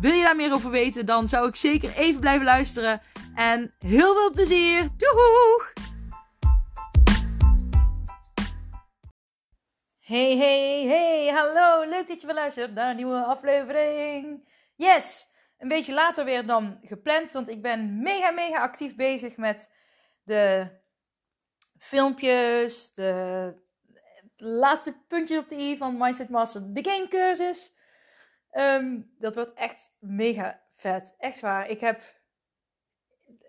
Wil je daar meer over weten, dan zou ik zeker even blijven luisteren. En heel veel plezier! Doeg! Hey, hey, hey, hallo! Leuk dat je weer luistert naar een nieuwe aflevering. Yes! Een beetje later weer dan gepland, want ik ben mega, mega actief bezig met de filmpjes, de laatste puntjes op de i van Mindset Master, de game Ehm, dat wordt echt mega vet. Echt waar. Ik heb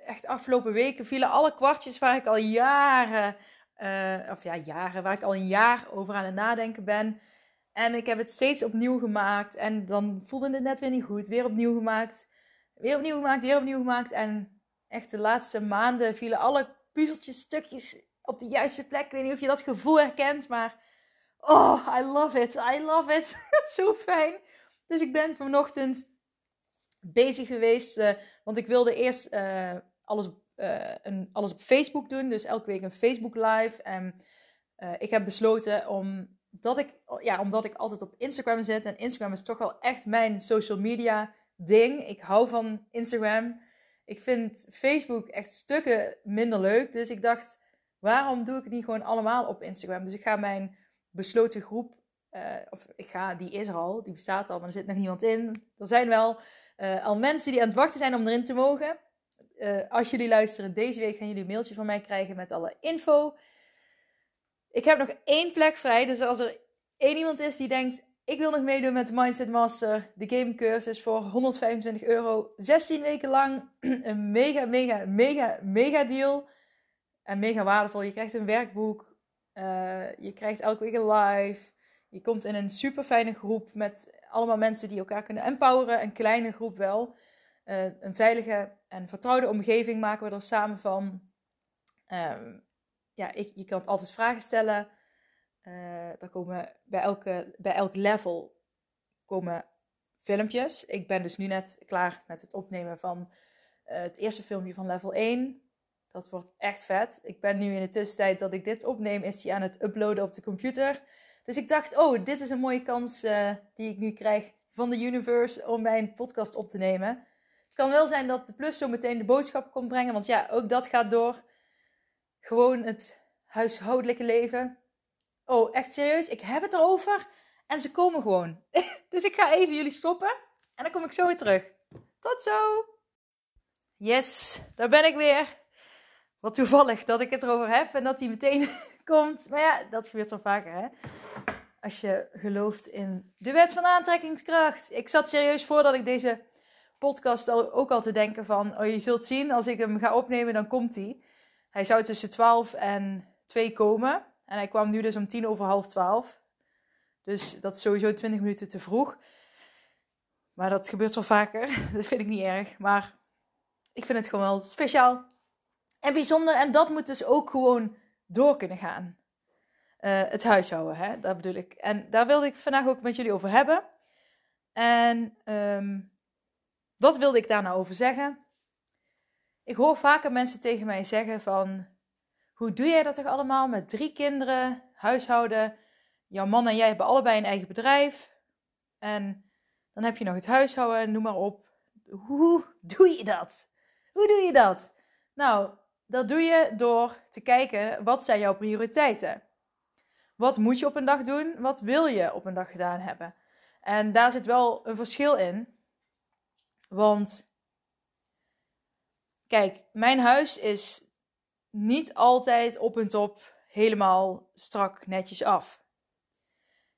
echt afgelopen weken vielen alle kwartjes waar ik al jaren, uh, of ja, jaren, waar ik al een jaar over aan het nadenken ben. En ik heb het steeds opnieuw gemaakt. En dan voelde het net weer niet goed. Weer opnieuw gemaakt. Weer opnieuw gemaakt, weer opnieuw gemaakt. En echt de laatste maanden vielen alle puzzeltjes, stukjes op de juiste plek. Ik weet niet of je dat gevoel herkent, maar oh, I love it. I love it. Zo fijn. Dus ik ben vanochtend bezig geweest, uh, want ik wilde eerst uh, alles, uh, een, alles op Facebook doen. Dus elke week een Facebook live. En ik heb besloten om dat ik, ja, omdat ik altijd op Instagram zit. En Instagram is toch wel echt mijn social media ding. Ik hou van Instagram. Ik vind Facebook echt stukken minder leuk. Dus ik dacht, waarom doe ik het niet gewoon allemaal op Instagram? Dus ik ga mijn besloten groep uh, of ik ga, die is er al, die bestaat al, maar er zit nog niemand in. Er zijn wel uh, al mensen die aan het wachten zijn om erin te mogen. Uh, als jullie luisteren, deze week gaan jullie een mailtje van mij krijgen met alle info. Ik heb nog één plek vrij, dus als er één iemand is die denkt: ik wil nog meedoen met de Mindset Master, de game cursus voor 125 euro, 16 weken lang, een mega, mega, mega, mega deal en mega waardevol. Je krijgt een werkboek, je krijgt elke week een live. Je komt in een super fijne groep met allemaal mensen die elkaar kunnen empoweren. Een kleine groep wel. Uh, een veilige en vertrouwde omgeving maken we er samen van. Um, ja, ik, je kan altijd vragen stellen. Uh, er komen bij, elke, bij elk level komen filmpjes. Ik ben dus nu net klaar met het opnemen van uh, het eerste filmpje van level 1. Dat wordt echt vet. Ik ben nu in de tussentijd dat ik dit opneem, is die aan het uploaden op de computer. Dus ik dacht, oh, dit is een mooie kans uh, die ik nu krijg van de universe om mijn podcast op te nemen. Het kan wel zijn dat de plus zo meteen de boodschap komt brengen, want ja, ook dat gaat door. Gewoon het huishoudelijke leven. Oh, echt serieus? Ik heb het erover en ze komen gewoon. dus ik ga even jullie stoppen en dan kom ik zo weer terug. Tot zo! Yes, daar ben ik weer. Wat toevallig dat ik het erover heb en dat hij meteen komt. Maar ja, dat gebeurt wel vaker, hè? Als je gelooft in de wet van aantrekkingskracht. Ik zat serieus voordat ik deze podcast ook al te denken van... Oh, je zult zien, als ik hem ga opnemen, dan komt hij. Hij zou tussen 12 en 2 komen. En hij kwam nu dus om tien over half 12. Dus dat is sowieso 20 minuten te vroeg. Maar dat gebeurt wel vaker. Dat vind ik niet erg. Maar ik vind het gewoon wel speciaal en bijzonder. En dat moet dus ook gewoon door kunnen gaan. Uh, het huishouden, hè? dat bedoel ik. En daar wilde ik vandaag ook met jullie over hebben. En um, wat wilde ik daar nou over zeggen? Ik hoor vaker mensen tegen mij zeggen van... Hoe doe jij dat toch allemaal met drie kinderen, huishouden? Jouw man en jij hebben allebei een eigen bedrijf. En dan heb je nog het huishouden, noem maar op. Hoe doe je dat? Hoe doe je dat? Nou, dat doe je door te kijken wat zijn jouw prioriteiten. Wat moet je op een dag doen? Wat wil je op een dag gedaan hebben? En daar zit wel een verschil in. Want kijk, mijn huis is niet altijd op en top helemaal strak netjes af.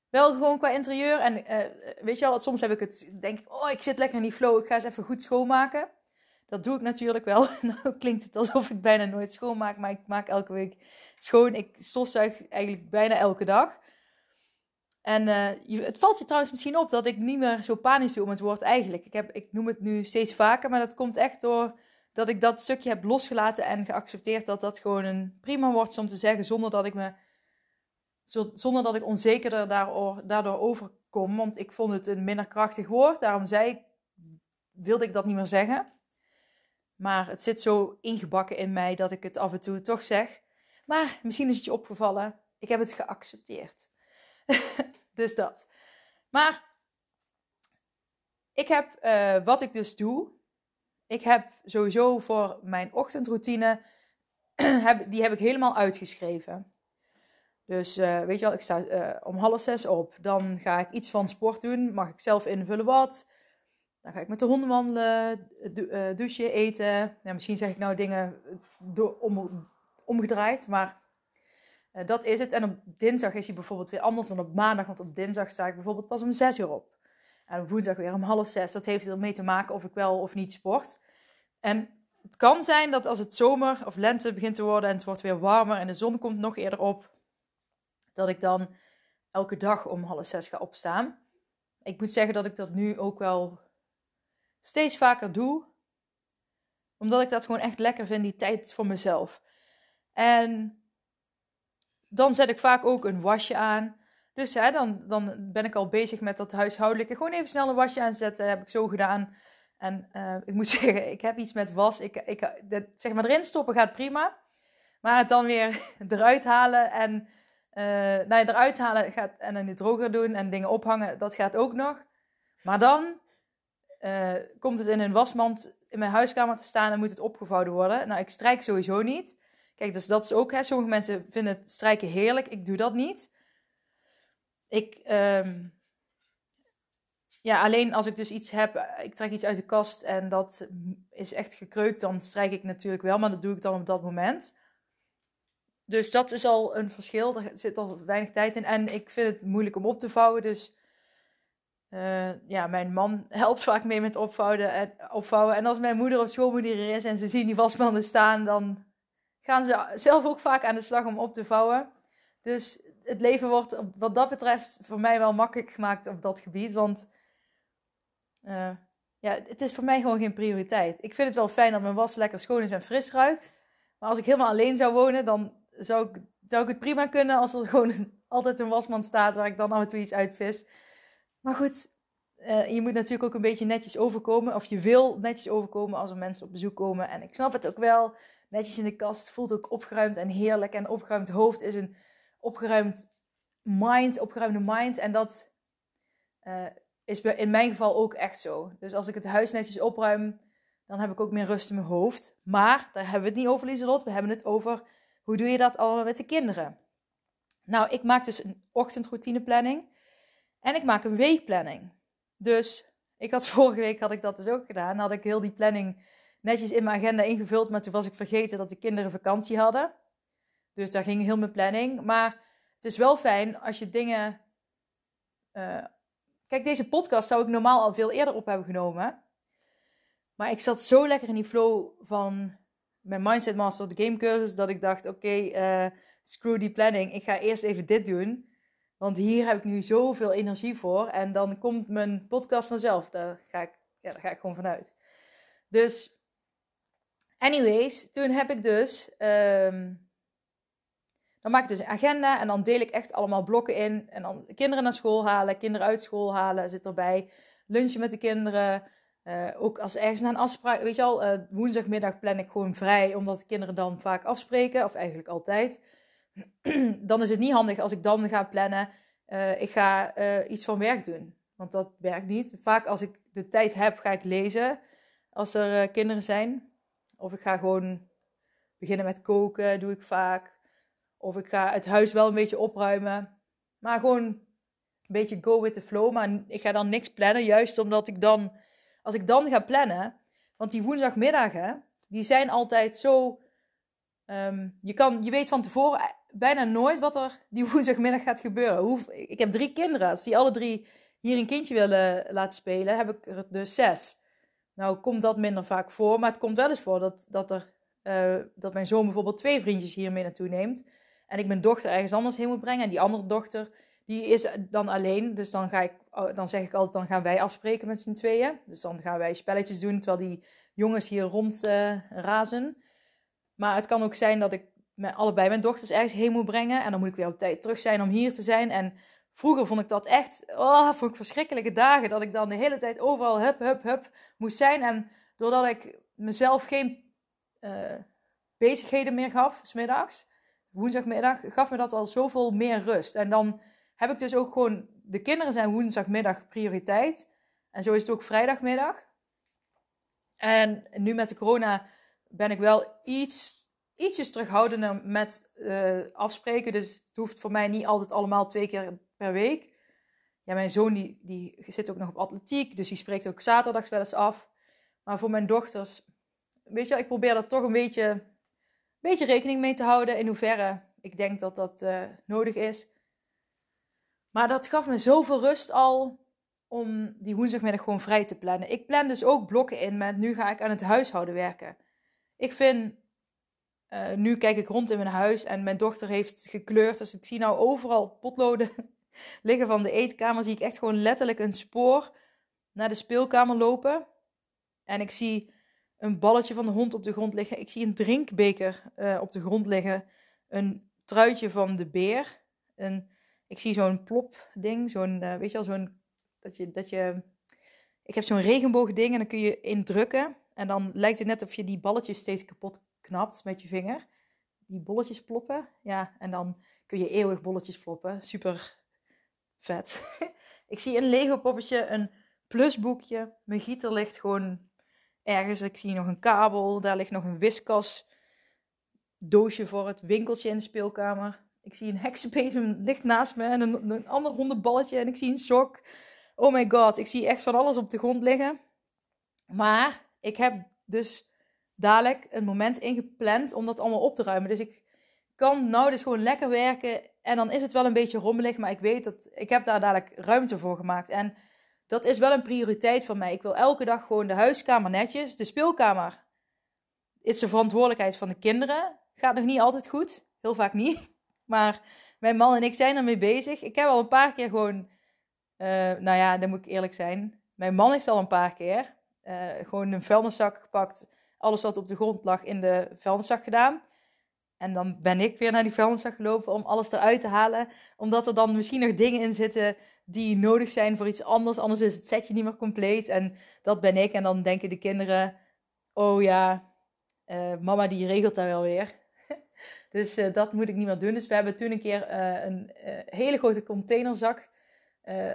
Wel gewoon qua interieur. En uh, weet je wel, soms heb ik het, denk ik, oh, ik zit lekker in die flow, ik ga eens even goed schoonmaken. Dat doe ik natuurlijk wel. nou klinkt het alsof ik bijna nooit schoonmaak, maar ik maak elke week schoon. Ik stofzuig eigenlijk bijna elke dag. En uh, het valt je trouwens misschien op dat ik niet meer zo panisch doe om het woord eigenlijk. Ik, heb, ik noem het nu steeds vaker, maar dat komt echt door dat ik dat stukje heb losgelaten en geaccepteerd dat dat gewoon een prima wordt om te zeggen, zonder dat ik me, zonder dat ik onzekerder daardoor overkom. Want ik vond het een minder krachtig woord, daarom zei ik, wilde ik dat niet meer zeggen. Maar het zit zo ingebakken in mij dat ik het af en toe toch zeg. Maar misschien is het je opgevallen. Ik heb het geaccepteerd. dus dat. Maar ik heb uh, wat ik dus doe. Ik heb sowieso voor mijn ochtendroutine. die heb ik helemaal uitgeschreven. Dus uh, weet je wel, ik sta uh, om half zes op. Dan ga ik iets van sport doen. Mag ik zelf invullen wat. Dan ga ik met de honden wandelen, douchen, eten. Misschien zeg ik nou dingen om, omgedraaid, maar uh, dat is het. En op dinsdag is hij bijvoorbeeld weer anders dan op maandag. Want op dinsdag sta ik bijvoorbeeld pas om 6 uur op. En op woensdag weer om half zes. Dat heeft ermee te maken of ik wel of niet sport. En het kan zijn dat als het zomer of lente begint te worden en het wordt weer warmer en de zon komt nog eerder op, dat ik dan elke dag om half zes ga opstaan. Ik moet zeggen dat ik dat nu ook wel steeds vaker doe. Omdat ik dat gewoon echt lekker vind, die tijd voor mezelf. En dan zet ik vaak ook een wasje aan. Dus hè, dan, dan ben ik al bezig met dat huishoudelijke. Gewoon even snel een wasje aanzetten, heb ik zo gedaan. En uh, ik moet zeggen, ik heb iets met was. Ik, ik, zeg maar erin stoppen gaat prima. Maar het dan weer eruit halen en uh, nou ja, eruit halen gaat, en dan de droger doen en dingen ophangen, dat gaat ook nog. Maar dan uh, komt het in een wasmand in mijn huiskamer te staan en moet het opgevouwen worden. Nou, ik strijk sowieso niet. Kijk, dus dat is ook, hè, sommige mensen vinden het strijken heerlijk. Ik doe dat niet. Ik, um, ja, alleen als ik dus iets heb, ik trek iets uit de kast en dat is echt gekreukt, dan strijk ik natuurlijk wel, maar dat doe ik dan op dat moment. Dus dat is al een verschil, er zit al weinig tijd in en ik vind het moeilijk om op te vouwen, dus uh, ja, mijn man helpt vaak mee met opvouwen en, opvouwen. En als mijn moeder of schoonmoeder er is en ze zien die wasmanden staan, dan gaan ze zelf ook vaak aan de slag om op te vouwen. Dus het leven wordt wat dat betreft voor mij wel makkelijk gemaakt op dat gebied. Want uh, ja, het is voor mij gewoon geen prioriteit. Ik vind het wel fijn dat mijn was lekker schoon is en fris ruikt. Maar als ik helemaal alleen zou wonen, dan zou ik, zou ik het prima kunnen als er gewoon altijd een wasmand staat waar ik dan af en toe iets uitvis. Maar goed, uh, je moet natuurlijk ook een beetje netjes overkomen. Of je wil netjes overkomen als er mensen op bezoek komen. En ik snap het ook wel netjes in de kast. Voelt ook opgeruimd en heerlijk. En opgeruimd hoofd is een opgeruimd mind, opgeruimde mind. En dat uh, is in mijn geval ook echt zo. Dus als ik het huis netjes opruim, dan heb ik ook meer rust in mijn hoofd. Maar daar hebben we het niet over, Lieselot. We hebben het over hoe doe je dat allemaal met de kinderen. Nou, ik maak dus een ochtendroutineplanning. En ik maak een weekplanning. Dus ik had vorige week had ik dat dus ook gedaan. Dan had ik heel die planning netjes in mijn agenda ingevuld, maar toen was ik vergeten dat de kinderen vakantie hadden. Dus daar ging heel mijn planning. Maar het is wel fijn als je dingen. Uh... Kijk, deze podcast zou ik normaal al veel eerder op hebben genomen. Maar ik zat zo lekker in die flow van mijn Mindset Master, de game cursus, dat ik dacht: oké, eh, screw die planning. Ik ga eerst even dit doen. Want hier heb ik nu zoveel energie voor. En dan komt mijn podcast vanzelf. Daar ga ik, ja, daar ga ik gewoon vanuit. Dus Anyways, toen heb ik dus. Um, dan maak ik dus een agenda en dan deel ik echt allemaal blokken in. En dan kinderen naar school halen, kinderen uit school halen, zit erbij. Lunchen met de kinderen. Uh, ook als ergens naar een afspraak. Weet je al, uh, woensdagmiddag plan ik gewoon vrij, omdat de kinderen dan vaak afspreken, of eigenlijk altijd. dan is het niet handig als ik dan ga plannen. Uh, ik ga iets van werk doen. Want dat werkt niet. Vaak als ik de tijd heb, ga ik lezen. Als er kinderen zijn. Of ik ga gewoon beginnen met koken, doe ik vaak. Of ik ga het huis wel een beetje opruimen. Maar gewoon een beetje go with the flow. Maar ik ga dan niks plannen, juist omdat ik dan, als ik dan ga plannen, want die woensdagmiddagen, die zijn altijd zo. Um, je, kan, je weet van tevoren bijna nooit wat er die woensdagmiddag gaat gebeuren. Hoe, ik heb drie kinderen. Als die alle drie hier een kindje willen laten spelen, heb ik er dus zes. Nou komt dat minder vaak voor, maar het komt wel eens voor dat, dat, er, uh, dat mijn zoon bijvoorbeeld twee vriendjes hiermee naartoe neemt. En ik mijn dochter ergens anders heen moet brengen. En die andere dochter, die is dan alleen. Dus dan, ga ik, oh, dan zeg ik altijd, dan gaan wij afspreken met z'n tweeën. Dus dan gaan wij spelletjes doen, terwijl die jongens hier rond uh, razen. Maar het kan ook zijn dat ik met allebei mijn dochters ergens heen moet brengen. En dan moet ik weer op tijd terug zijn om hier te zijn. En vroeger vond ik dat echt, oh, vond ik verschrikkelijke dagen. Dat ik dan de hele tijd overal hup, hup, hup moest zijn. En doordat ik mezelf geen uh, bezigheden meer gaf, smiddags, woensdagmiddag, gaf me dat al zoveel meer rust. En dan heb ik dus ook gewoon, de kinderen zijn woensdagmiddag prioriteit. En zo is het ook vrijdagmiddag. En nu met de corona ben ik wel iets, ietsjes terughoudender met uh, afspreken. Dus het hoeft voor mij niet altijd allemaal twee keer per week. Ja, mijn zoon die, die zit ook nog op atletiek, dus die spreekt ook zaterdags wel eens af. Maar voor mijn dochters, weet je, ik probeer er toch een beetje, beetje rekening mee te houden in hoeverre ik denk dat dat uh, nodig is. Maar dat gaf me zoveel rust al om die woensdagmiddag gewoon vrij te plannen. Ik plan dus ook blokken in met nu ga ik aan het huishouden werken. Ik vind, uh, nu kijk ik rond in mijn huis en mijn dochter heeft gekleurd. Dus ik zie nou overal potloden liggen van de eetkamer. Zie ik echt gewoon letterlijk een spoor naar de speelkamer lopen. En ik zie een balletje van de hond op de grond liggen. Ik zie een drinkbeker uh, op de grond liggen. Een truitje van de beer. Een, ik zie zo'n plop ding. Zo'n, uh, weet je wel, zo'n... Dat je, dat je... Ik heb zo'n regenboogding en dan kun je indrukken. En dan lijkt het net of je die balletjes steeds kapot knapt met je vinger. Die bolletjes ploppen. Ja, en dan kun je eeuwig bolletjes ploppen. Super vet. ik zie een Lego poppetje, een plusboekje. Mijn gieter ligt gewoon ergens. Ik zie nog een kabel. Daar ligt nog een wiskas doosje voor het winkeltje in de speelkamer. Ik zie een heksenbezem ligt naast me en een, een ander hondenballetje. En ik zie een sok. Oh my god, ik zie echt van alles op de grond liggen. Maar ik heb dus dadelijk een moment ingepland om dat allemaal op te ruimen. Dus ik kan nou dus gewoon lekker werken. En dan is het wel een beetje rommelig, maar ik weet dat ik heb daar dadelijk ruimte voor gemaakt. En dat is wel een prioriteit van mij. Ik wil elke dag gewoon de huiskamer netjes. De speelkamer is de verantwoordelijkheid van de kinderen. Gaat nog niet altijd goed. Heel vaak niet. Maar mijn man en ik zijn ermee bezig. Ik heb al een paar keer gewoon... Uh, nou ja, dan moet ik eerlijk zijn. Mijn man heeft al een paar keer uh, gewoon een vuilniszak gepakt. Alles wat op de grond lag in de vuilniszak gedaan. En dan ben ik weer naar die vuilniszak gelopen om alles eruit te halen. Omdat er dan misschien nog dingen in zitten die nodig zijn voor iets anders. Anders is het setje niet meer compleet. En dat ben ik. En dan denken de kinderen: oh ja, uh, mama die regelt daar wel weer. dus uh, dat moet ik niet meer doen. Dus we hebben toen een keer uh, een hele grote containerzak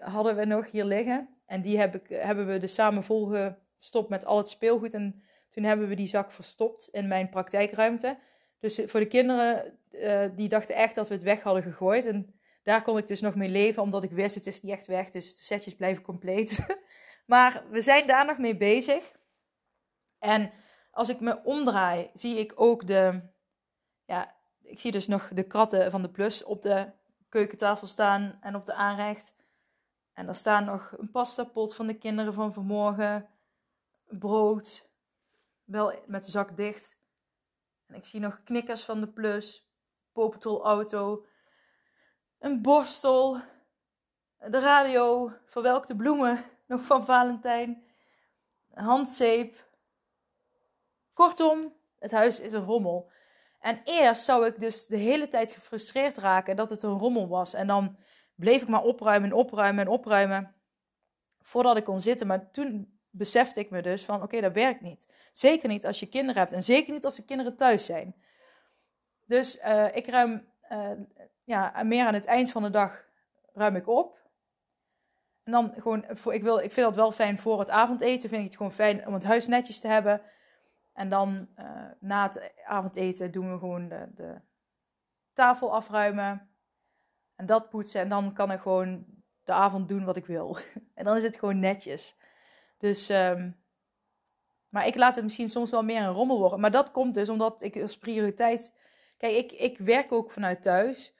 hadden we nog hier liggen. En die heb ik, hebben we dus samen volgestopt met al het speelgoed. En toen hebben we die zak verstopt in mijn praktijkruimte. Dus voor de kinderen, die dachten echt dat we het weg hadden gegooid. En daar kon ik dus nog mee leven, omdat ik wist, het is niet echt weg. Dus de setjes blijven compleet. maar we zijn daar nog mee bezig. En als ik me omdraai, zie ik ook de... Ja, ik zie dus nog de kratten van de plus op de keukentafel staan en op de aanrecht. En er staan nog een pastapot van de kinderen van vanmorgen. Brood. Wel met de zak dicht. En ik zie nog knikkers van de plus. Paw auto een borstel, de radio, verwelkte bloemen, nog van Valentijn, handzeep. Kortom, het huis is een rommel. En eerst zou ik dus de hele tijd gefrustreerd raken dat het een rommel was. En dan bleef ik maar opruimen en opruimen en opruimen voordat ik kon zitten. Maar toen besefte ik me dus van oké, dat werkt niet. Zeker niet als je kinderen hebt en zeker niet als de kinderen thuis zijn. Dus uh, ik ruim uh, ja, meer aan het eind van de dag ruim ik op. En dan gewoon, voor, ik, wil, ik vind dat wel fijn voor het avondeten. Vind ik het gewoon fijn om het huis netjes te hebben. En dan uh, na het avondeten doen we gewoon de, de, tafel afruimen. En dat poetsen. En dan kan ik gewoon de avond doen wat ik wil. en dan is het gewoon netjes. Dus, um, maar ik laat het misschien soms wel meer een rommel worden. Maar dat komt dus omdat ik als prioriteit. Kijk, ik, ik werk ook vanuit thuis.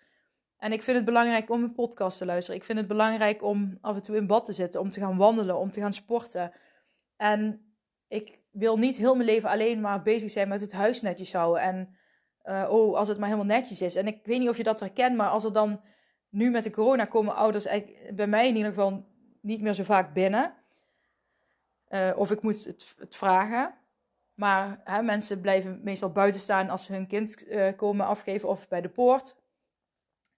En ik vind het belangrijk om een podcast te luisteren. Ik vind het belangrijk om af en toe in bad te zitten, om te gaan wandelen, om te gaan sporten. En ik wil niet heel mijn leven alleen maar bezig zijn met het huis netjes houden. En uh, oh, als het maar helemaal netjes is. En ik weet niet of je dat herkent, maar als er dan nu met de corona komen ouders bij mij in ieder geval niet meer zo vaak binnen. Uh, of ik moet het, het vragen. Maar hè, mensen blijven meestal buiten staan als ze hun kind uh, komen afgeven of bij de poort.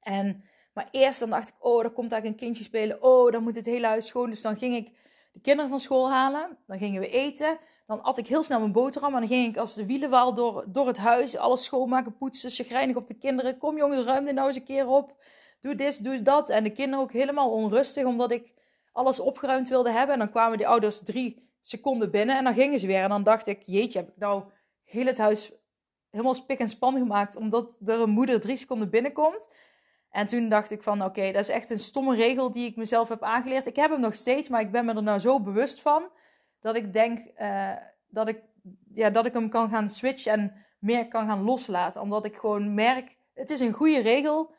En, maar eerst dan dacht ik, oh, er komt eigenlijk een kindje spelen. Oh, dan moet het hele huis schoon. Dus dan ging ik de kinderen van school halen. Dan gingen we eten. Dan at ik heel snel mijn boterham. En dan ging ik als de wielenwaal door, door het huis. Alles schoonmaken, poetsen, chagrijnig op de kinderen. Kom jongens, ruim er nou eens een keer op. Doe dit, doe dat. En de kinderen ook helemaal onrustig, omdat ik alles opgeruimd wilde hebben. En dan kwamen die ouders drie seconden binnen en dan gingen ze weer. En dan dacht ik, jeetje, heb ik nou heel het huis helemaal spik en span gemaakt, omdat er een moeder drie seconden binnenkomt. En toen dacht ik van, oké, dat is echt een stomme regel die ik mezelf heb aangeleerd. Ik heb hem nog steeds, maar ik ben me er nou zo bewust van, dat ik denk uh, dat, ik, ja, dat ik hem kan gaan switchen en meer kan gaan loslaten. Omdat ik gewoon merk, het is een goede regel.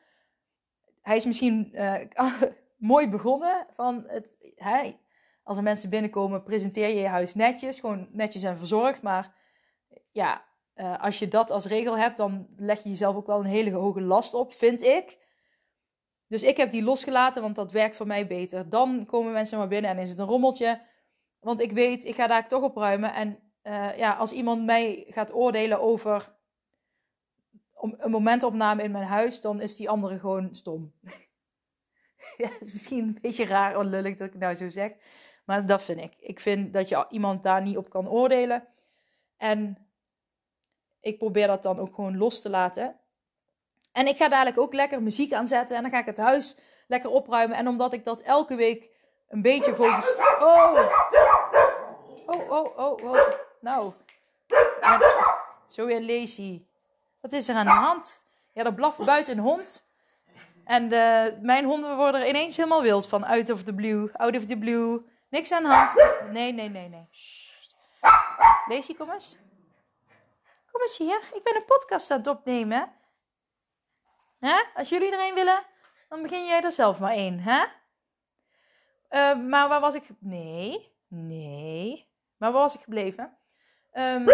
Hij is misschien uh, mooi begonnen van het, hij, als er mensen binnenkomen, presenteer je je huis netjes. Gewoon netjes en verzorgd. Maar ja, uh, als je dat als regel hebt, dan leg je jezelf ook wel een hele hoge last op, vind ik. Dus ik heb die losgelaten, want dat werkt voor mij beter. Dan komen mensen maar binnen en is het een rommeltje. Want ik weet, ik ga daar toch opruimen. En uh, ja, als iemand mij gaat oordelen over een momentopname in mijn huis, dan is die andere gewoon stom. ja, is misschien een beetje raar of lullig dat ik nou zo zeg. Maar dat vind ik. Ik vind dat je iemand daar niet op kan oordelen. En ik probeer dat dan ook gewoon los te laten. En ik ga dadelijk ook lekker muziek aanzetten. En dan ga ik het huis lekker opruimen. En omdat ik dat elke week een beetje volgens. Oh! Oh, oh, oh, oh. Nou. Zo weer lazy. Wat is er aan de hand? Ja, er blaft buiten een hond. En de, mijn honden worden er ineens helemaal wild van. Out of the blue, out of the blue. Niks aan de hand. Nee, nee, nee, nee. Lazy, kom eens. Kom eens hier. Ik ben een podcast aan het opnemen. Hè? Als jullie er een willen, dan begin jij er zelf maar één. Hè? Uh, maar waar was ik? Nee, nee. Maar waar was ik gebleven? Um,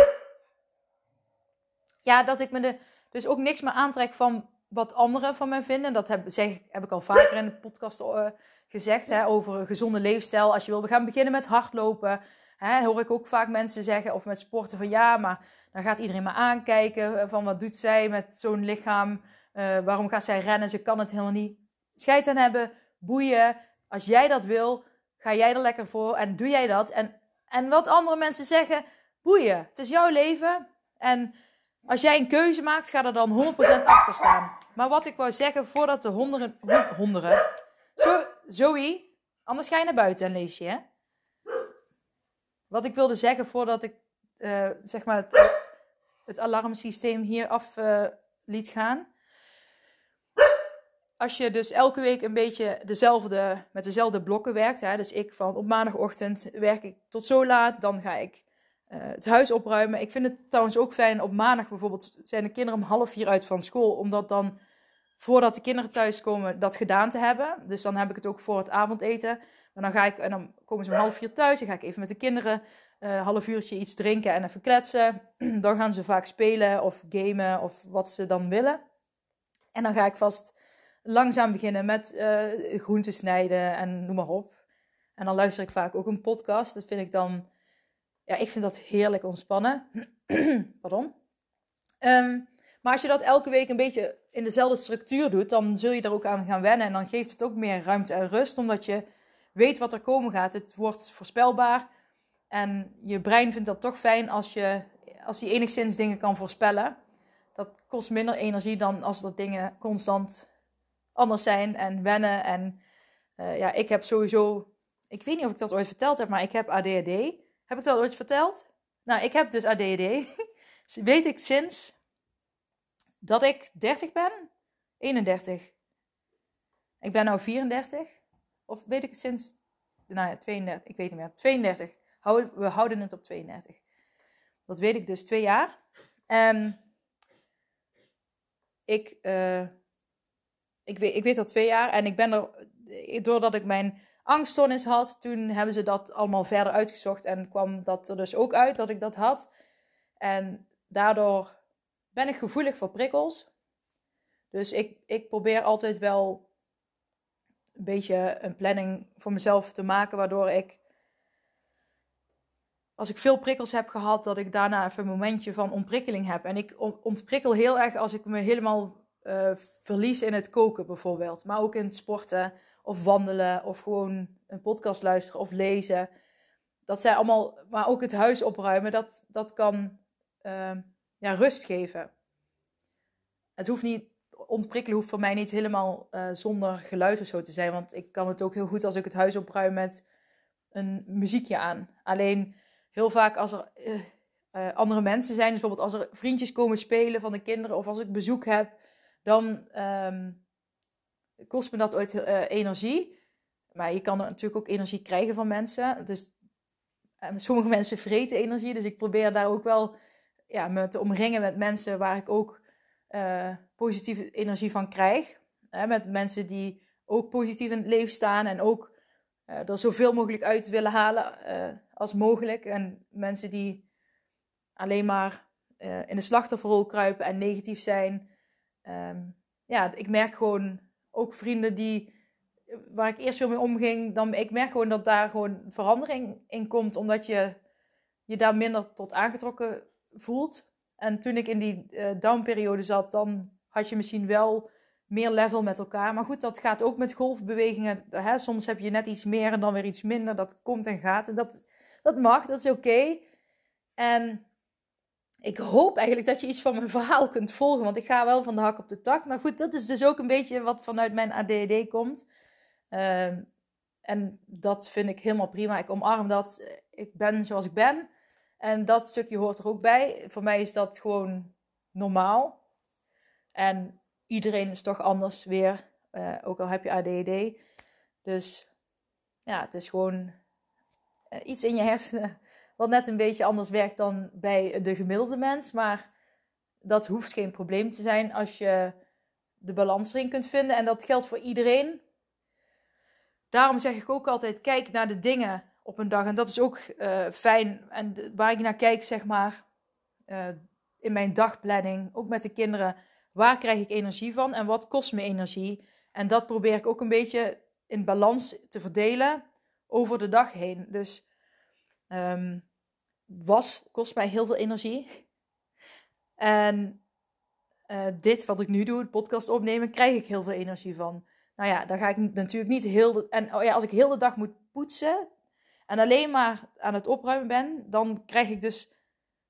ja, dat ik me de, dus ook niks meer aantrek van wat anderen van mij vinden. Dat heb, zeg, heb ik al vaker in de podcast uh, gezegd. Hè, over een gezonde leefstijl. Als je wil we gaan beginnen met hardlopen. Hè, hoor ik ook vaak mensen zeggen. Of met sporten van ja, maar dan gaat iedereen maar aankijken. Van wat doet zij met zo'n lichaam? Uh, waarom gaat zij rennen? Ze kan het helemaal niet. Scheid aan hebben. Boeien. Als jij dat wil, ga jij er lekker voor. En doe jij dat. En, en wat andere mensen zeggen, boeien. Het is jouw leven. En als jij een keuze maakt, ga er dan 100% achter staan. Maar wat ik wou zeggen, voordat de honden... Honden... Zo, Zoe, anders ga je naar buiten en lees je, hè? Wat ik wilde zeggen voordat ik, uh, zeg maar, het, het, alarmsysteem hier af uh, liet gaan. Als je dus elke week een beetje dezelfde, met dezelfde blokken werkt, hè, dus ik van op maandagochtend werk ik tot zo laat, dan ga ik uh, het huis opruimen. Ik vind het trouwens ook fijn, op maandag bijvoorbeeld zijn de kinderen om half vier uit van school, omdat dan voordat de kinderen thuiskomen dat gedaan te hebben. Dus dan heb ik het ook voor het avondeten. Maar dan ga ik, en dan komen ze om half vier thuis. Dan ga ik even met de kinderen een uh, half uurtje iets drinken en even kletsen. dan gaan ze vaak spelen of gamen of wat ze dan willen. En dan ga ik vast langzaam beginnen met uh, groenten snijden en noem maar op. En dan luister ik vaak ook een podcast. Dat vind ik dan, ja, ik vind dat heerlijk ontspannen. Pardon. Um, maar als je dat elke week een beetje in dezelfde structuur doet, dan zul je er ook aan gaan wennen. En dan geeft het ook meer ruimte en rust, omdat je weet wat er komen gaat. Het wordt voorspelbaar. En je brein vindt dat toch fijn als je als hij enigszins dingen kan voorspellen. Dat kost minder energie dan als dat dingen constant anders zijn en wennen. En uh, ja, ik heb sowieso. Ik weet niet of ik dat ooit verteld heb, maar ik heb ADHD. Heb ik dat ooit verteld? Nou, ik heb dus ADHD. weet ik sinds dat ik 30 ben? 31. Ik ben nu 34. Of weet ik sinds, nou ja, 32, ik weet niet meer. 32. We houden het op 32. Dat weet ik dus twee jaar. Um, ik, uh, ik, weet, ik weet al twee jaar en ik ben er, doordat ik mijn angststoornis had, toen hebben ze dat allemaal verder uitgezocht en kwam dat er dus ook uit dat ik dat had. En daardoor ben ik gevoelig voor prikkels. Dus ik, ik probeer altijd wel een beetje een planning voor mezelf te maken, waardoor ik, als ik veel prikkels heb gehad, dat ik daarna even een momentje van ontprikkeling heb. En ik ontprikkel heel erg als ik me helemaal uh, verlies in het koken bijvoorbeeld, maar ook in het sporten of wandelen of gewoon een podcast luisteren of lezen. Dat zijn allemaal, maar ook het huis opruimen, dat, dat kan uh, ja, rust geven. Het hoeft niet, ontprikkelen hoeft voor mij niet helemaal uh, zonder geluid of zo te zijn. Want ik kan het ook heel goed als ik het huis opruim met een muziekje aan. Alleen heel vaak als er uh, andere mensen zijn, dus bijvoorbeeld als er vriendjes komen spelen van de kinderen of als ik bezoek heb, dan um, kost me dat ooit energie. Maar je kan natuurlijk ook energie krijgen van mensen. Dus sommige mensen vreten energie. Dus ik probeer daar ook wel ja, me te omringen met mensen waar ik ook uh, positieve energie van krijg. met mensen die ook positief in het leven staan en ook uh, er zoveel mogelijk uit willen halen uh, als mogelijk. En mensen die alleen maar in de slachtofferrol kruipen en negatief zijn. Um, ja, ik merk gewoon ook vrienden die, waar ik eerst veel mee omging, dan, ik merk gewoon dat daar gewoon verandering in komt, omdat je je daar minder tot aangetrokken voelt. En toen ik in die uh, downperiode zat, dan had je misschien wel meer level met elkaar. Maar goed, dat gaat ook met golfbewegingen. Hè? Soms heb je net iets meer en dan weer iets minder. Dat komt en gaat. En dat, dat mag, dat is oké. En ik hoop eigenlijk dat je iets van mijn verhaal kunt volgen. Want ik ga wel van de hak op de tak. Maar goed, dat is dus ook een beetje wat vanuit mijn ADD komt. Uh, en dat vind ik helemaal prima. Ik omarm dat. Ik ben zoals ik ben. En dat stukje hoort er ook bij. Voor mij is dat gewoon normaal. En iedereen is toch anders weer, uh, ook al heb je ADD. Dus ja, het is gewoon uh, iets in je hersenen wat net een beetje anders werkt dan bij de gemiddelde mens. Maar dat hoeft geen probleem te zijn als je de balans erin kunt vinden. En dat geldt voor iedereen. Daarom zeg ik ook altijd: kijk naar de dingen op een dag. En dat is ook uh, fijn. En waar ik naar kijk, zeg maar, uh, in mijn dagplanning, ook met de kinderen. Waar krijg ik energie van en wat kost me energie? En dat probeer ik ook een beetje in balans te verdelen over de dag heen. Dus um, was kost mij heel veel energie. En uh, dit wat ik nu doe, het podcast opnemen, krijg ik heel veel energie van. Nou ja, daar ga ik natuurlijk niet heel. De, en oh ja, als ik heel de dag moet poetsen, en alleen maar aan het opruimen ben, dan krijg ik dus,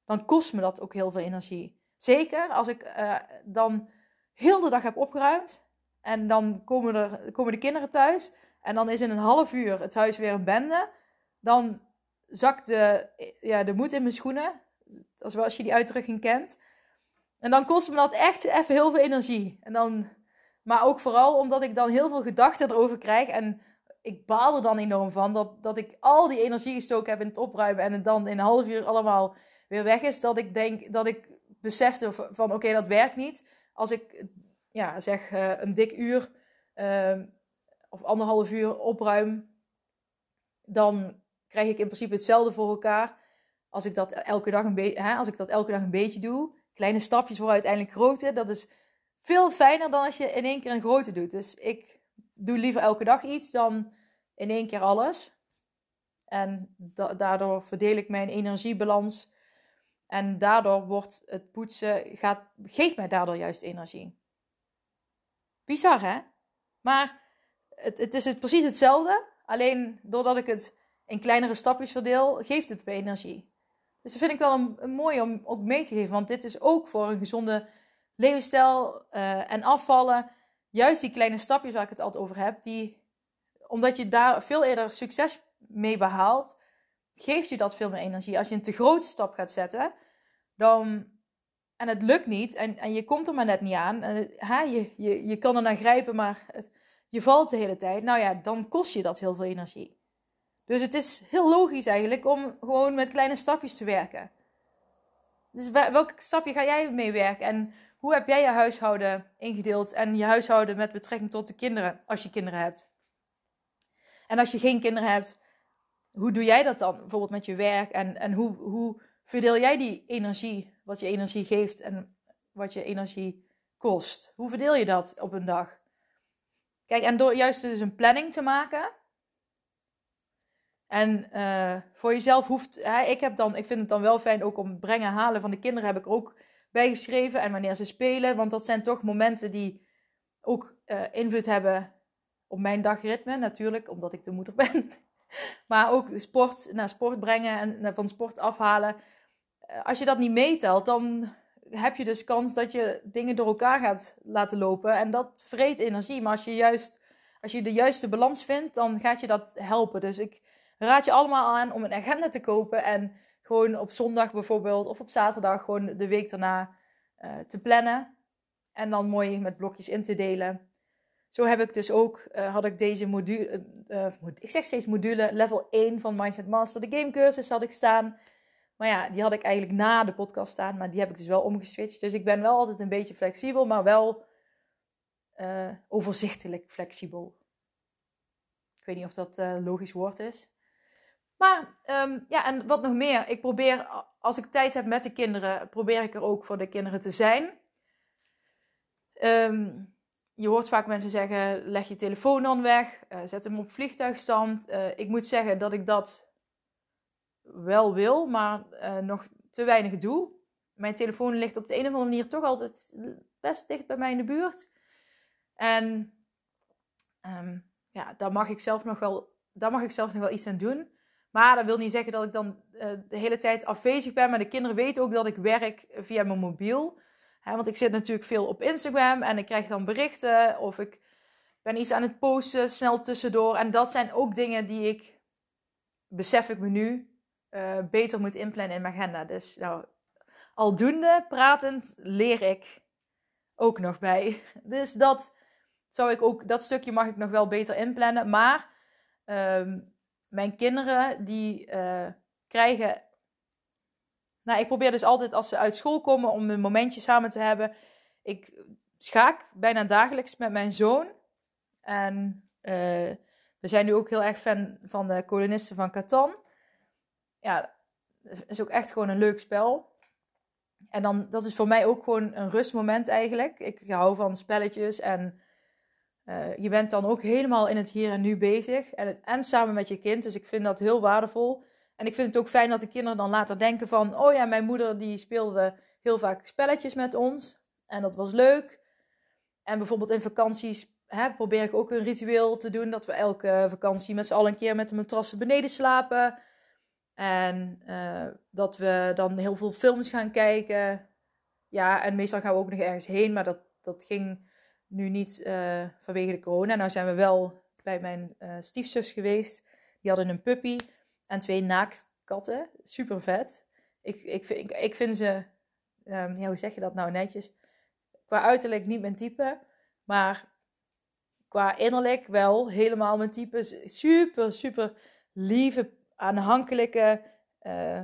dan kost me dat ook heel veel energie. Zeker als ik uh, dan heel de dag heb opgeruimd en dan komen, er, komen de kinderen thuis en dan is in een half uur het huis weer een bende, dan zakt de, ja, de moed in mijn schoenen, als je die uitdrukking kent. En dan kost me dat echt even heel veel energie. En dan, maar ook vooral omdat ik dan heel veel gedachten erover krijg en ik baal er dan enorm van dat, dat ik al die energie gestoken heb in het opruimen en het dan in een half uur allemaal weer weg is. Dat ik denk dat ik besefte van oké, dat werkt niet. Als ik ja, zeg uh, een dik uur uh, of anderhalf uur opruim, dan krijg ik in principe hetzelfde voor elkaar. Als ik dat elke dag een, beetje, als ik dat elke dag een beetje doe, kleine stapjes voor uiteindelijk grote, dat is veel fijner dan als je in één keer een grote doet. Dus ik doe liever elke dag iets dan in één keer alles. En daardoor verdeel ik mijn energiebalans. En daardoor wordt het poetsen, gaat, geeft mij daardoor juist energie. Bizar hè? Maar het, het is het precies hetzelfde. Alleen doordat ik het in kleinere stapjes verdeel, geeft het me energie. Dus dat vind ik wel een, mooi om ook mee te geven. Want dit is ook voor een gezonde levensstijl uh, en afvallen juist die kleine stapjes waar ik het altijd over heb, die, omdat je daar veel eerder succes mee behaalt, geeft je dat veel meer energie. Als je een te grote stap gaat zetten, dan, en het lukt niet, en, en je komt er maar net niet aan, en, hè, je, je, je kan er naar grijpen, maar je valt de hele tijd, nou ja, dan kost je dat heel veel energie. Dus het is heel logisch eigenlijk om gewoon met kleine stapjes te werken. Dus welk stapje ga jij mee werken? En hoe heb jij je huishouden ingedeeld en je huishouden met betrekking tot de kinderen, als je kinderen hebt? En als je geen kinderen hebt, hoe doe jij dat dan bijvoorbeeld met je werk? En, en hoe, hoe verdeel jij die energie, wat je energie geeft en wat je energie kost? Hoe verdeel je dat op een dag? Kijk, en door juist dus een planning te maken. En uh, voor jezelf hoeft. Hè, ik, heb dan, ik vind het dan wel fijn ook om brengen halen van de kinderen. Heb ik ook bij geschreven. En wanneer ze spelen. Want dat zijn toch momenten die ook uh, invloed hebben op mijn dagritme. Natuurlijk, omdat ik de moeder ben. maar ook sport naar sport brengen en van sport afhalen. Eh, als je dat niet meetelt, dan heb je dus kans dat je dingen door elkaar gaat laten lopen. En dat vreet energie. Maar als je juist als je de juiste balans vindt, dan gaat je dat helpen. Dus ik raad je allemaal aan om een agenda te kopen en gewoon op zondag bijvoorbeeld of op zaterdag gewoon de week daarna uh, te plannen. En dan mooi met blokjes in te delen. Zo heb ik dus ook, uh, had ik deze module, uh, ik zeg steeds module, level 1 van Mindset Master, de gamecursus had ik staan. Maar ja, die had ik eigenlijk na de podcast staan, maar die heb ik dus wel omgeswitcht. Dus ik ben wel altijd een beetje flexibel, maar wel overzichtelijk flexibel. Ik weet niet of dat logisch woord is. Maar um, ja, en wat nog meer. Ik probeer, als ik tijd heb met de kinderen, probeer ik er ook voor de kinderen te zijn. Um, je hoort vaak mensen zeggen: leg je telefoon dan weg, uh, zet hem op vliegtuigstand. Uh, ik moet zeggen dat ik dat wel wil, maar nog te weinig doe. Mijn telefoon ligt op de een of andere manier toch altijd best dicht bij mij in de buurt. En um, ja, daar mag ik zelf nog wel, daar mag ik zelf nog wel iets aan doen. Maar dat wil niet zeggen dat ik dan uh, de hele tijd afwezig ben. Maar de kinderen weten ook dat ik werk via mijn mobiel. Want ik zit natuurlijk veel op Instagram en ik krijg dan berichten. Of ik ben iets aan het posten snel tussendoor. En dat zijn ook dingen die ik, besef ik me nu, uh, beter moet inplannen in mijn agenda. Dus nou, aldoende pratend leer ik ook nog bij. Dus dat zou ik ook, dat stukje mag ik nog wel beter inplannen. Maar um, mijn kinderen die uh, krijgen. Nou, ik probeer dus altijd als ze uit school komen om een momentje samen te hebben. Ik schaak bijna dagelijks met mijn zoon. En uh, we zijn nu ook heel erg fan van de kolonisten van Catan. Ja, is ook echt gewoon een leuk spel. En dan, dat is voor mij ook gewoon een rustmoment eigenlijk. Ik hou van spelletjes en uh, je bent dan ook helemaal in het hier en nu bezig. En, en samen met je kind. Dus ik vind dat heel waardevol. En ik vind het ook fijn dat de kinderen dan later denken van... Oh ja, mijn moeder die speelde heel vaak spelletjes met ons. En dat was leuk. En bijvoorbeeld in vakanties hè, probeer ik ook een ritueel te doen. Dat we elke vakantie met z'n allen een keer met de matrassen beneden slapen. En uh, dat we dan heel veel films gaan kijken. Ja, en meestal gaan we ook nog ergens heen. Maar dat, dat ging nu niet uh, vanwege de corona. Nou zijn we wel bij mijn uh, stiefzus geweest. Die hadden een puppy en twee naaktkatten. Super vet. Ik, ik, ik, ik vind ze, um, ja, hoe zeg je dat nou netjes? Qua uiterlijk niet mijn type, maar qua innerlijk wel helemaal mijn type. Super, super lieve, aanhankelijke, uh,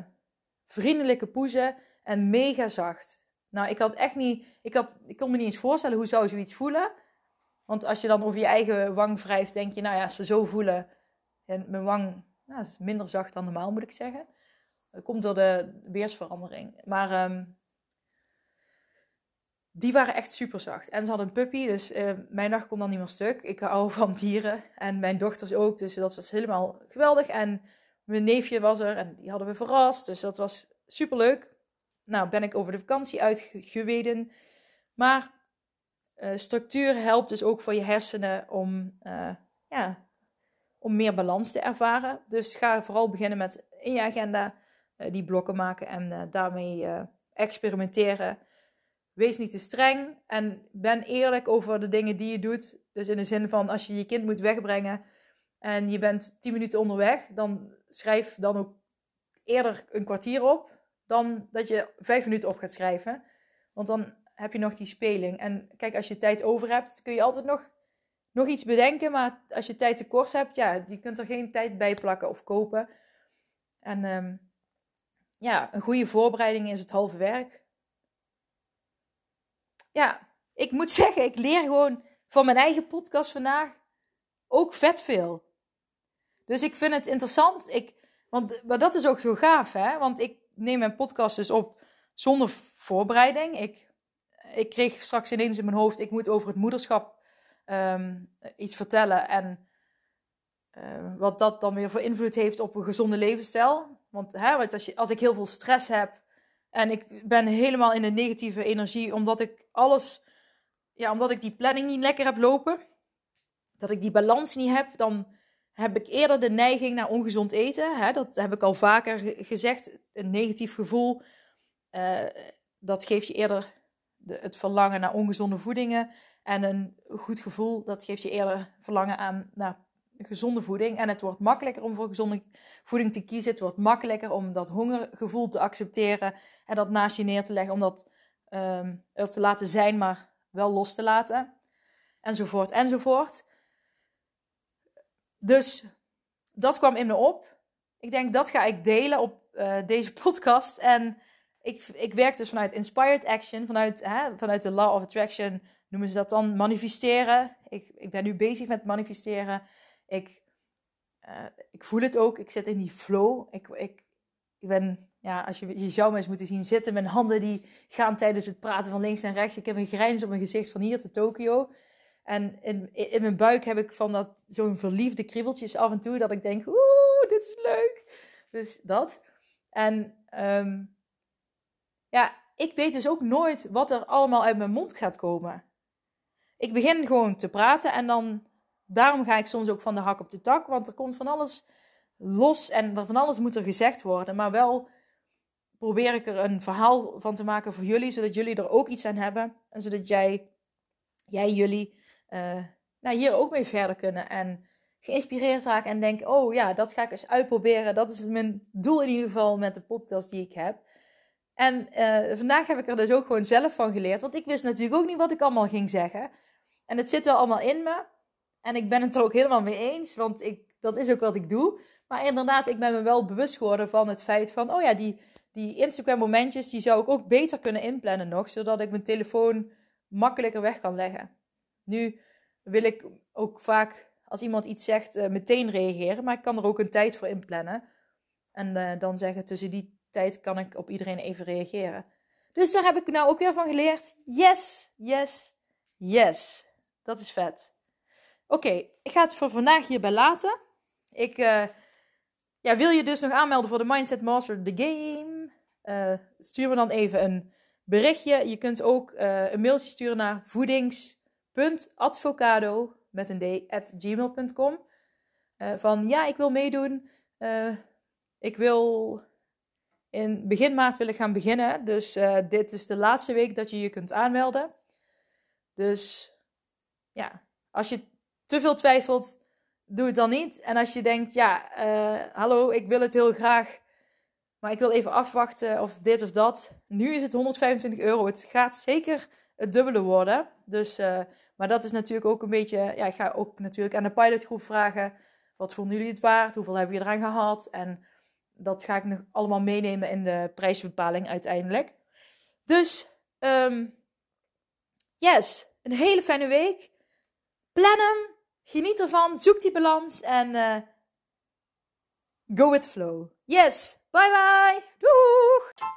vriendelijke poezen en mega zacht. Nou, ik had echt niet, ik, had, ik kon me niet eens voorstellen hoe zou zoiets voelen. Want als je dan over je eigen wang wrijft, denk je, nou ja, ze zo voelen. En mijn wang nou, is minder zacht dan normaal, moet ik zeggen. Dat komt door de weersverandering. Maar um, die waren echt super zacht. En ze hadden een puppy, dus uh, mijn dag kon dan niet meer stuk. Ik hou van dieren en mijn dochters ook, dus dat was helemaal geweldig. En mijn neefje was er en die hadden we verrast, dus dat was super leuk. Nou, ben ik over de vakantie uitgeweden. Maar uh, structuur helpt dus ook voor je hersenen om, uh, ja, om meer balans te ervaren. Dus ga vooral beginnen met in je agenda uh, die blokken maken en daarmee experimenteren. Wees niet te streng en ben eerlijk over de dingen die je doet. Dus in de zin van als je je kind moet wegbrengen en je bent 10 minuten onderweg, dan schrijf dan ook eerder een kwartier op dan dat je vijf minuten op gaat schrijven. Want dan heb je nog die speling. En kijk, als je tijd over hebt, kun je altijd nog, nog iets bedenken. Maar als je tijd tekort hebt, ja, je kunt er geen tijd bij plakken of kopen. En um, ja, een goede voorbereiding is het halve werk. Ja, ik moet zeggen, ik leer gewoon van mijn eigen podcast vandaag ook vet veel. Dus ik vind het interessant. Ik, want, maar dat is ook zo gaaf, hè? Want ik neem mijn podcast dus op zonder voorbereiding. Ik, ik kreeg straks ineens in mijn hoofd, ik moet over het moederschap ehm, iets vertellen en uh, wat dat dan weer voor invloed heeft op een gezonde levensstijl. Want, hè, want als, je, als ik heel veel stress heb en ik ben helemaal in de negatieve energie omdat ik alles, ja, omdat ik die planning niet lekker heb lopen, dat ik die balans niet heb, dan heb ik eerder de neiging naar ongezond eten. Hè? Dat heb ik al vaker gezegd. Een negatief gevoel, uh, dat geeft je eerder de, het verlangen naar ongezonde voedingen. En een goed gevoel, dat geeft je eerder verlangen aan naar gezonde voeding. En het wordt makkelijker om voor gezonde voeding te kiezen. Het wordt makkelijker om dat hongergevoel te accepteren en dat naast je neer te leggen, om dat um, er te laten zijn, maar wel los te laten. Enzovoort, enzovoort. Dus dat kwam in me op. Ik denk dat ga ik delen op uh, deze podcast. En ik, ik werk dus vanuit Inspired Action, vanuit, hè, vanuit de Law of Attraction noemen ze dat dan manifesteren. Ik, ik ben nu bezig met manifesteren. Ik, uh, ik voel het ook. Ik zit in die flow. Ik, ik, ik ben, ja, als je, je zou me eens moeten zien zitten. Mijn handen die gaan tijdens het praten van links en rechts. Ik heb een grijns op mijn gezicht van hier te Tokio. En in, in mijn buik heb ik van dat zo'n verliefde kriebeltjes af en toe. Dat ik denk, oeh, dit is leuk. Dus dat. En um, ja, ik weet dus ook nooit wat er allemaal uit mijn mond gaat komen. Ik begin gewoon te praten en dan, daarom ga ik soms ook van de hak op de tak, want er komt van alles los en van alles moet er gezegd worden. Maar wel probeer ik er een verhaal van te maken voor jullie, zodat jullie er ook iets aan hebben en zodat jij, jij jullie, uh, nou, hier ook mee verder kunnen en geïnspireerd raken en denken, oh ja, dat ga ik eens uitproberen. Dat is mijn doel in ieder geval met de podcast die ik heb. En uh, vandaag heb ik er dus ook gewoon zelf van geleerd. Want ik wist natuurlijk ook niet wat ik allemaal ging zeggen. En het zit wel allemaal in me. En ik ben het er ook helemaal mee eens. Want ik, dat is ook wat ik doe. Maar inderdaad, ik ben me wel bewust geworden van het feit van... Oh ja, die, die Instagram momentjes, die zou ik ook beter kunnen inplannen nog. Zodat ik mijn telefoon makkelijker weg kan leggen. Nu wil ik ook vaak, als iemand iets zegt, uh, meteen reageren. Maar ik kan er ook een tijd voor inplannen. En uh, dan zeggen tussen die tijd kan ik op iedereen even reageren. Dus daar heb ik nou ook weer van geleerd. Yes, yes, yes. Dat is vet. Oké, ik ga het voor vandaag hierbij laten. Ik uh, ja, wil je dus nog aanmelden voor de Mindset Master The Game. Stuur me dan even een berichtje. Je kunt ook een mailtje sturen naar voedings.advocado met een d at gmail.com. van ja, ik wil meedoen. ik wil in begin maart wil ik gaan beginnen. Dus uh, dit is de laatste week dat je je kunt aanmelden. Dus ja, als je te veel twijfelt, doe het dan niet. En als je denkt, ja, hallo, ik wil het heel graag, maar ik wil even afwachten of dit of dat. Nu is het 125 euro. Het gaat zeker het dubbele worden. Dus, uh, maar dat is natuurlijk ook een beetje, ja, ik ga ook natuurlijk aan de pilotgroep vragen. Wat vonden jullie het waard? Hoeveel hebben je eraan gehad? En dat ga ik nog allemaal meenemen in de prijsbepaling uiteindelijk. Dus, um, yes, een hele fijne week. Plan hem, geniet ervan, zoek die balans en uh, go with flow. Yes, bye bye, doeg!